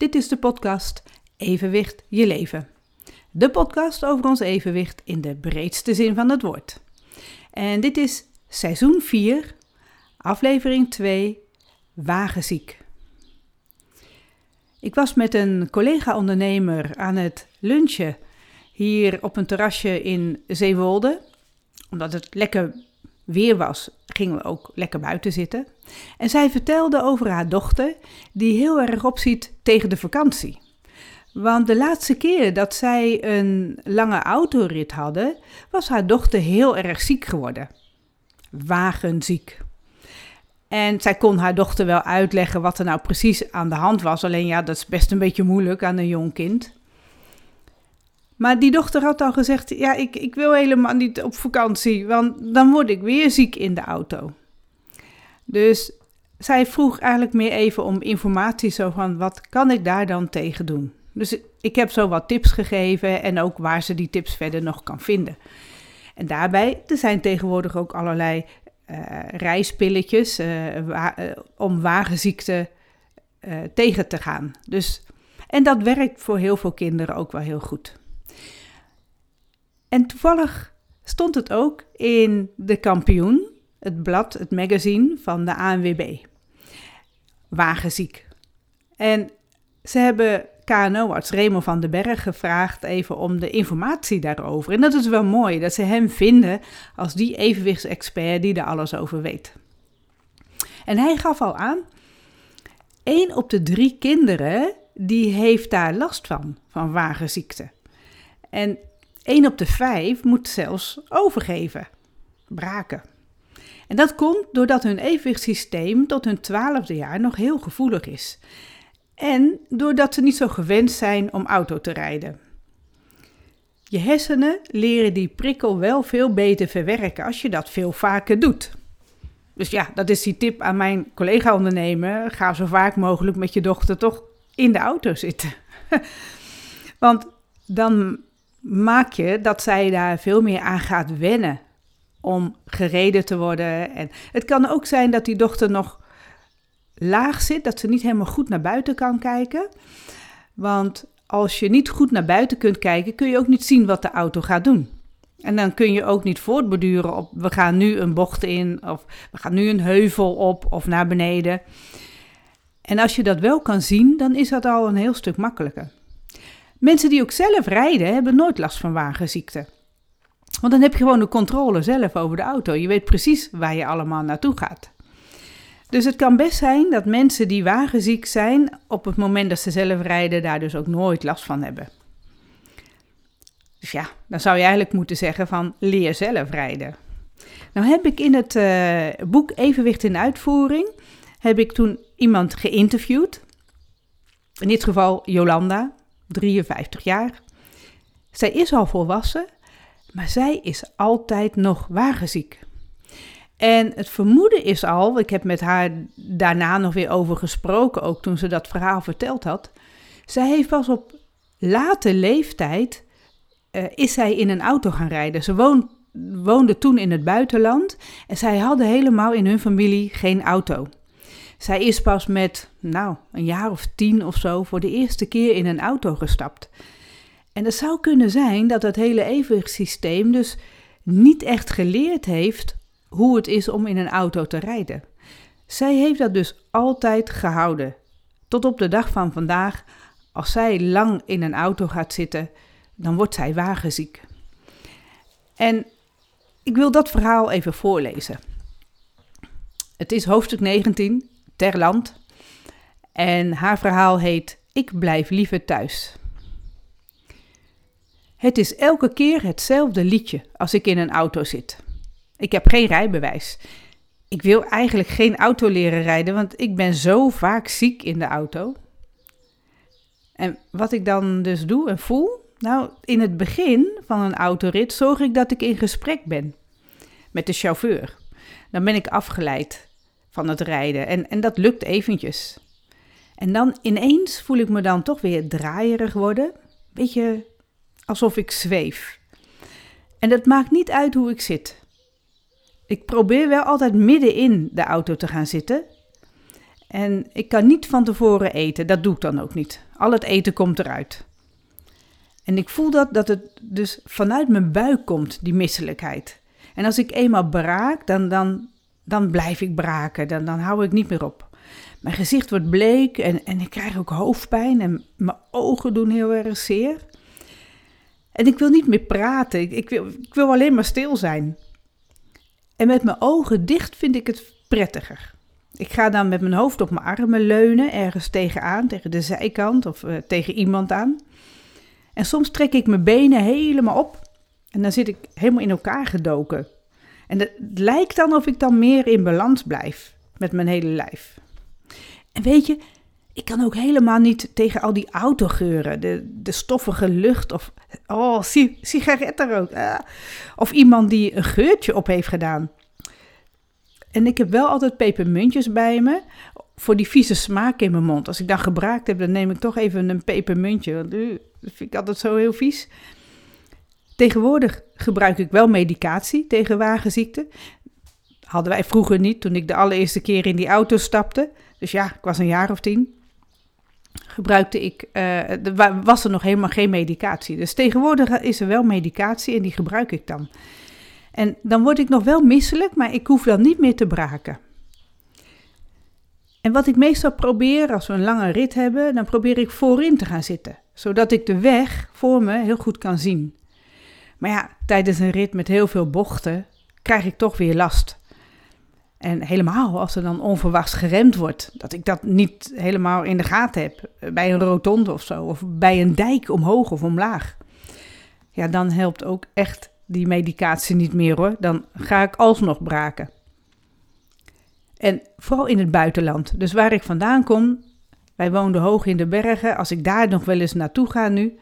Dit is de podcast Evenwicht je leven. De podcast over ons evenwicht in de breedste zin van het woord. En dit is seizoen 4, aflevering 2, wagenziek. Ik was met een collega-ondernemer aan het lunchen hier op een terrasje in Zeewolde. Omdat het lekker weer was, gingen we ook lekker buiten zitten. En zij vertelde over haar dochter, die heel erg opziet tegen de vakantie. Want de laatste keer dat zij een lange autorit hadden, was haar dochter heel erg ziek geworden. Wagenziek. En zij kon haar dochter wel uitleggen wat er nou precies aan de hand was. Alleen ja, dat is best een beetje moeilijk aan een jong kind. Maar die dochter had al gezegd: Ja, ik, ik wil helemaal niet op vakantie, want dan word ik weer ziek in de auto. Dus zij vroeg eigenlijk meer even om informatie, zo van wat kan ik daar dan tegen doen? Dus ik heb zo wat tips gegeven en ook waar ze die tips verder nog kan vinden. En daarbij, er zijn tegenwoordig ook allerlei uh, reispilletjes uh, om wagenziekte tegen te gaan. Dus, en dat werkt voor heel veel kinderen ook wel heel goed. En toevallig stond het ook in de kampioen, het blad, het magazine van de ANWB. Wagenziek. En ze hebben KNO-arts Remo van den Berg gevraagd even om de informatie daarover. En dat is wel mooi, dat ze hem vinden als die evenwichtsexpert die er alles over weet. En hij gaf al aan, één op de drie kinderen die heeft daar last van, van wagenziekte. En 1 op de 5 moet zelfs overgeven, braken. En dat komt doordat hun evenwichtssysteem tot hun twaalfde jaar nog heel gevoelig is. En doordat ze niet zo gewend zijn om auto te rijden. Je hersenen leren die prikkel wel veel beter verwerken als je dat veel vaker doet. Dus ja, dat is die tip aan mijn collega-ondernemer. Ga zo vaak mogelijk met je dochter toch in de auto zitten. Want dan maak je dat zij daar veel meer aan gaat wennen om gereden te worden. En het kan ook zijn dat die dochter nog laag zit, dat ze niet helemaal goed naar buiten kan kijken. Want als je niet goed naar buiten kunt kijken, kun je ook niet zien wat de auto gaat doen. En dan kun je ook niet voortborduren op we gaan nu een bocht in of we gaan nu een heuvel op of naar beneden. En als je dat wel kan zien, dan is dat al een heel stuk makkelijker. Mensen die ook zelf rijden, hebben nooit last van wagenziekte. Want dan heb je gewoon de controle zelf over de auto. Je weet precies waar je allemaal naartoe gaat. Dus het kan best zijn dat mensen die wagenziek zijn, op het moment dat ze zelf rijden, daar dus ook nooit last van hebben. Dus ja, dan zou je eigenlijk moeten zeggen van leer zelf rijden. Nou heb ik in het uh, boek Evenwicht in uitvoering, heb ik toen iemand geïnterviewd. In dit geval Jolanda. 53 jaar. Zij is al volwassen, maar zij is altijd nog wagenziek. En het vermoeden is al, ik heb met haar daarna nog weer over gesproken, ook toen ze dat verhaal verteld had. Zij heeft pas op late leeftijd, uh, is zij in een auto gaan rijden. Ze woonde toen in het buitenland en zij hadden helemaal in hun familie geen auto. Zij is pas met, nou, een jaar of tien of zo voor de eerste keer in een auto gestapt. En het zou kunnen zijn dat het hele evenwichtssysteem dus niet echt geleerd heeft hoe het is om in een auto te rijden. Zij heeft dat dus altijd gehouden. Tot op de dag van vandaag, als zij lang in een auto gaat zitten, dan wordt zij wagenziek. En ik wil dat verhaal even voorlezen. Het is hoofdstuk 19, ter land. En haar verhaal heet Ik blijf liever thuis. Het is elke keer hetzelfde liedje als ik in een auto zit. Ik heb geen rijbewijs. Ik wil eigenlijk geen auto leren rijden, want ik ben zo vaak ziek in de auto. En wat ik dan dus doe en voel? Nou, in het begin van een autorit zorg ik dat ik in gesprek ben met de chauffeur. Dan ben ik afgeleid van het rijden. En, en dat lukt eventjes. En dan ineens voel ik me dan toch weer draaierig worden. Beetje alsof ik zweef. En dat maakt niet uit hoe ik zit. Ik probeer wel altijd midden in de auto te gaan zitten. En ik kan niet van tevoren eten, dat doe ik dan ook niet. Al het eten komt eruit. En ik voel dat, dat het dus vanuit mijn buik komt, die misselijkheid. En als ik eenmaal braak, dan, dan, dan blijf ik braken, dan, dan hou ik niet meer op. Mijn gezicht wordt bleek en, en ik krijg ook hoofdpijn en mijn ogen doen heel erg zeer. En ik wil niet meer praten, ik, wil, ik wil alleen maar stil zijn. En met mijn ogen dicht vind ik het prettiger. Ik ga dan met mijn hoofd op mijn armen leunen, ergens tegenaan, tegen de zijkant of uh, tegen iemand aan. En soms trek ik mijn benen helemaal op en dan zit ik helemaal in elkaar gedoken. En het lijkt dan of ik dan meer in balans blijf met mijn hele lijf. En weet je, ik kan ook helemaal niet tegen al die autogeuren, de, de stoffige lucht of oh, sigarettenrook. Ah. Of iemand die een geurtje op heeft gedaan. En ik heb wel altijd pepermuntjes bij me voor die vieze smaak in mijn mond. Als ik dan gebruikt heb, dan neem ik toch even een pepermuntje. Want uh, dat vind ik altijd zo heel vies. Tegenwoordig gebruik ik wel medicatie tegen wagenziekte. Hadden wij vroeger niet toen ik de allereerste keer in die auto stapte. Dus ja, ik was een jaar of tien. Gebruikte ik, uh, was er nog helemaal geen medicatie. Dus tegenwoordig is er wel medicatie en die gebruik ik dan. En dan word ik nog wel misselijk, maar ik hoef dan niet meer te braken. En wat ik meestal probeer als we een lange rit hebben, dan probeer ik voorin te gaan zitten, zodat ik de weg voor me heel goed kan zien. Maar ja, tijdens een rit met heel veel bochten krijg ik toch weer last. En helemaal als er dan onverwachts geremd wordt, dat ik dat niet helemaal in de gaten heb, bij een rotonde of zo, of bij een dijk omhoog of omlaag. Ja, dan helpt ook echt die medicatie niet meer hoor. Dan ga ik alsnog braken. En vooral in het buitenland. Dus waar ik vandaan kom, wij woonden hoog in de bergen. Als ik daar nog wel eens naartoe ga nu.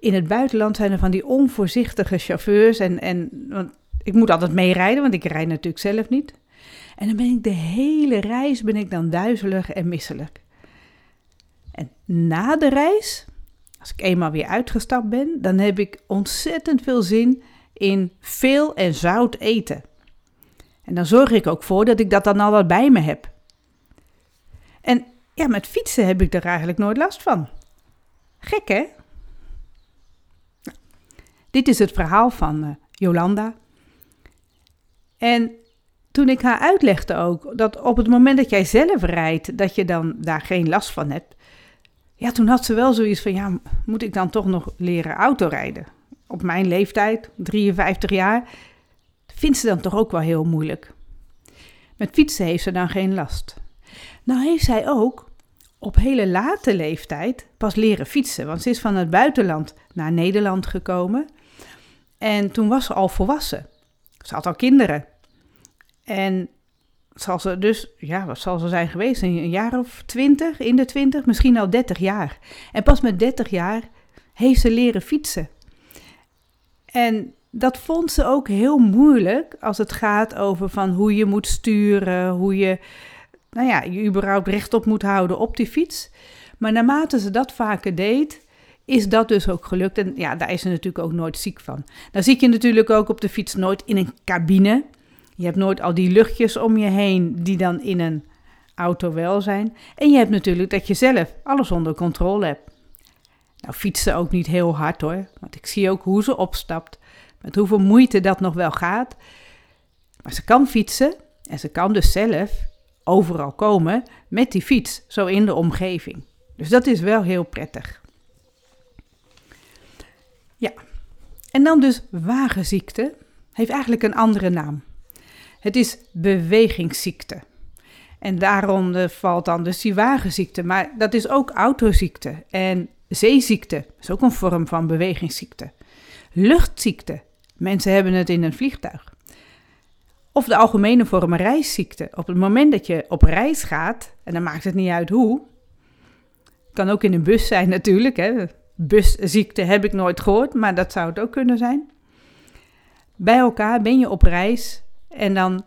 In het buitenland zijn er van die onvoorzichtige chauffeurs. En, en want ik moet altijd meerijden, want ik rijd natuurlijk zelf niet. En dan ben ik de hele reis ben ik dan duizelig en misselijk. En na de reis, als ik eenmaal weer uitgestapt ben, dan heb ik ontzettend veel zin in veel en zout eten. En dan zorg ik ook voor dat ik dat dan al wat bij me heb. En ja, met fietsen heb ik er eigenlijk nooit last van. Gek hè? Dit is het verhaal van uh, Jolanda. En toen ik haar uitlegde ook dat op het moment dat jij zelf rijdt, dat je dan daar geen last van hebt. Ja, toen had ze wel zoiets van, ja, moet ik dan toch nog leren autorijden? Op mijn leeftijd, 53 jaar, vindt ze dan toch ook wel heel moeilijk. Met fietsen heeft ze dan geen last. Nou heeft zij ook op hele late leeftijd pas leren fietsen, want ze is van het buitenland naar Nederland gekomen. En toen was ze al volwassen. Ze had al kinderen. En zal ze dus, ja, wat zal ze zijn geweest? Een jaar of twintig, in de twintig, misschien al dertig jaar. En pas met dertig jaar heeft ze leren fietsen. En dat vond ze ook heel moeilijk als het gaat over van hoe je moet sturen, hoe je, nou ja, je überhaupt rechtop moet houden op die fiets. Maar naarmate ze dat vaker deed, is dat dus ook gelukt. En ja, daar is ze natuurlijk ook nooit ziek van. Dan zit je natuurlijk ook op de fiets nooit in een cabine. Je hebt nooit al die luchtjes om je heen die dan in een auto wel zijn. En je hebt natuurlijk dat je zelf alles onder controle hebt. Nou, fietsen ook niet heel hard hoor, want ik zie ook hoe ze opstapt, met hoeveel moeite dat nog wel gaat. Maar ze kan fietsen en ze kan dus zelf overal komen met die fiets, zo in de omgeving. Dus dat is wel heel prettig. Ja, en dan dus wagenziekte heeft eigenlijk een andere naam. Het is bewegingsziekte. En daarom valt dan dus die wagenziekte. Maar dat is ook autoziekte en zeeziekte. is ook een vorm van bewegingsziekte. Luchtziekte. Mensen hebben het in een vliegtuig. Of de algemene vorm reisziekte. Op het moment dat je op reis gaat, en dan maakt het niet uit hoe. Kan ook in een bus zijn natuurlijk. Hè. Busziekte heb ik nooit gehoord, maar dat zou het ook kunnen zijn. Bij elkaar ben je op reis en dan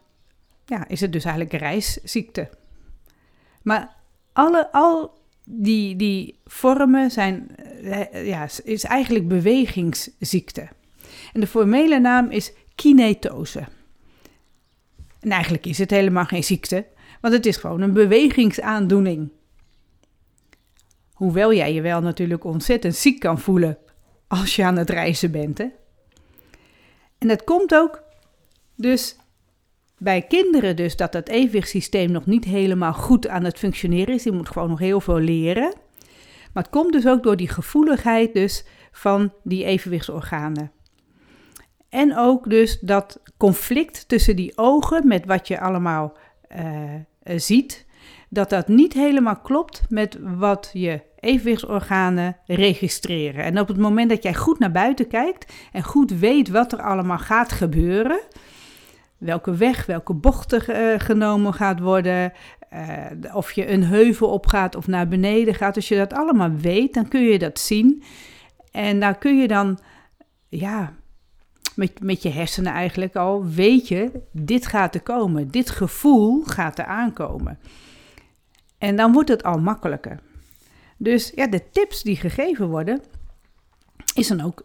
ja, is het dus eigenlijk reisziekte. Maar alle, al die, die vormen zijn, eh, ja, is eigenlijk bewegingsziekte. En de formele naam is kinetose. En eigenlijk is het helemaal geen ziekte, Want het is gewoon een bewegingsaandoening. Hoewel jij je wel natuurlijk ontzettend ziek kan voelen als je aan het reizen bent. Hè? En dat komt ook dus bij kinderen dus dat het evenwichtssysteem nog niet helemaal goed aan het functioneren is. Je moet gewoon nog heel veel leren. Maar het komt dus ook door die gevoeligheid dus van die evenwichtsorganen. En ook dus dat conflict tussen die ogen met wat je allemaal uh, ziet, dat dat niet helemaal klopt met wat je evenwichtsorganen registreren. En op het moment dat jij goed naar buiten kijkt en goed weet wat er allemaal gaat gebeuren, welke weg, welke bochten uh, genomen gaat worden, uh, of je een heuvel opgaat of naar beneden gaat. Als je dat allemaal weet, dan kun je dat zien. En daar kun je dan, ja, met, met je hersenen eigenlijk al, weet je, dit gaat er komen. Dit gevoel gaat er aankomen. En dan wordt het al makkelijker. Dus ja, de tips die gegeven worden, is dan ook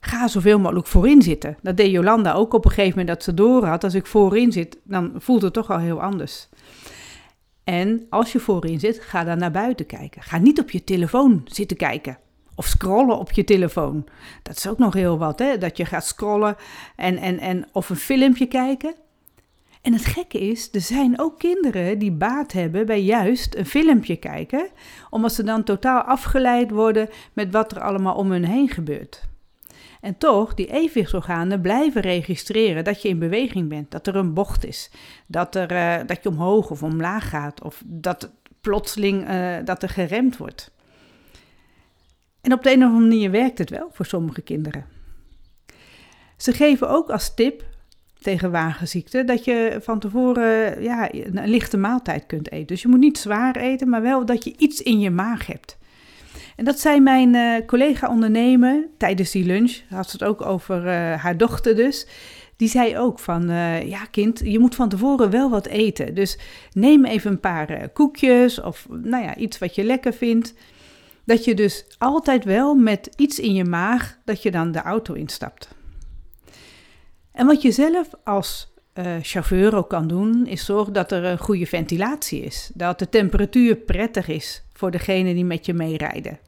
ga zoveel mogelijk voorin zitten. Dat deed Jolanda ook op een gegeven moment dat ze door had. Als ik voorin zit, dan voelt het toch al heel anders. En als je voorin zit, ga dan naar buiten kijken. Ga niet op je telefoon zitten kijken. Of scrollen op je telefoon. Dat is ook nog heel wat, hè? Dat je gaat scrollen en, en, en of een filmpje kijken. En het gekke is, er zijn ook kinderen die baat hebben bij juist een filmpje kijken, omdat ze dan totaal afgeleid worden met wat er allemaal om hun heen gebeurt. En toch, die evenwichtsorganen blijven registreren dat je in beweging bent, dat er een bocht is, dat, er, uh, dat je omhoog of omlaag gaat, of dat plotseling uh, dat er geremd wordt. En op de een of andere manier werkt het wel voor sommige kinderen. Ze geven ook als tip tegen wagenziekte dat je van tevoren ja, een lichte maaltijd kunt eten. Dus je moet niet zwaar eten, maar wel dat je iets in je maag hebt. En dat zei mijn uh, collega ondernemer tijdens die lunch, had ze het ook over uh, haar dochter dus. Die zei ook van, uh, ja kind, je moet van tevoren wel wat eten. Dus neem even een paar koekjes of nou ja, iets wat je lekker vindt. Dat je dus altijd wel met iets in je maag, dat je dan de auto instapt. En wat je zelf als uh, chauffeur ook kan doen, is zorgen dat er een goede ventilatie is. Dat de temperatuur prettig is voor degene die met je meerijden.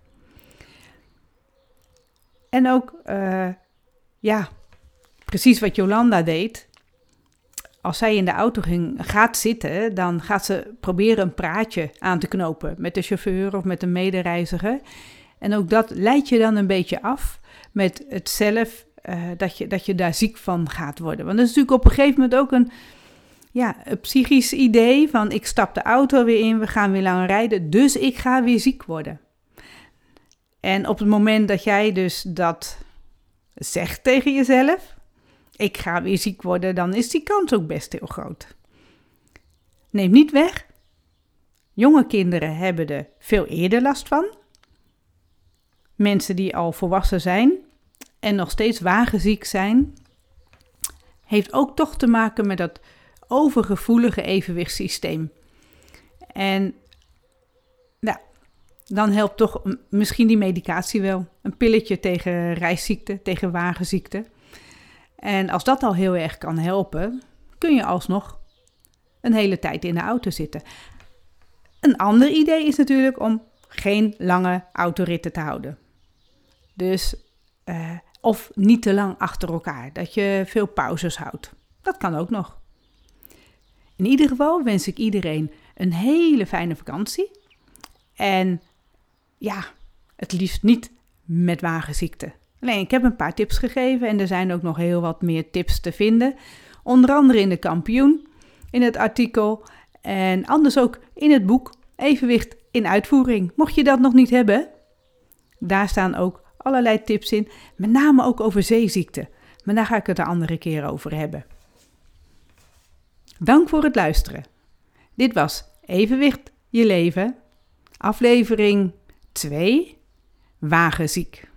En ook, uh, ja, precies wat Jolanda deed. Als zij in de auto ging, gaat zitten, dan gaat ze proberen een praatje aan te knopen met de chauffeur of met een medereiziger. En ook dat leidt je dan een beetje af met het zelf uh, dat, je, dat je daar ziek van gaat worden. Want dat is natuurlijk op een gegeven moment ook een, ja, een psychisch idee van ik stap de auto weer in, we gaan weer langer rijden, dus ik ga weer ziek worden. En op het moment dat jij dus dat zegt tegen jezelf, ik ga weer ziek worden, dan is die kans ook best heel groot. Neem niet weg. Jonge kinderen hebben er veel eerder last van. Mensen die al volwassen zijn en nog steeds wagenziek zijn, heeft ook toch te maken met dat overgevoelige evenwichtssysteem. En nou, dan helpt toch misschien die medicatie wel. Een pilletje tegen reisziekte, tegen wagenziekte. En als dat al heel erg kan helpen, kun je alsnog een hele tijd in de auto zitten. Een ander idee is natuurlijk om geen lange autoritten te houden. Dus, uh, of niet te lang achter elkaar, dat je veel pauzes houdt. Dat kan ook nog. In ieder geval wens ik iedereen een hele fijne vakantie. En ja, het liefst niet met wagenziekte. Alleen, ik heb een paar tips gegeven en er zijn ook nog heel wat meer tips te vinden. Onder andere in de kampioen, in het artikel en anders ook in het boek Evenwicht in uitvoering. Mocht je dat nog niet hebben, daar staan ook allerlei tips in, met name ook over zeeziekte. Maar daar ga ik het een andere keer over hebben. Dank voor het luisteren. Dit was Evenwicht je leven, aflevering 2, Wagenziek.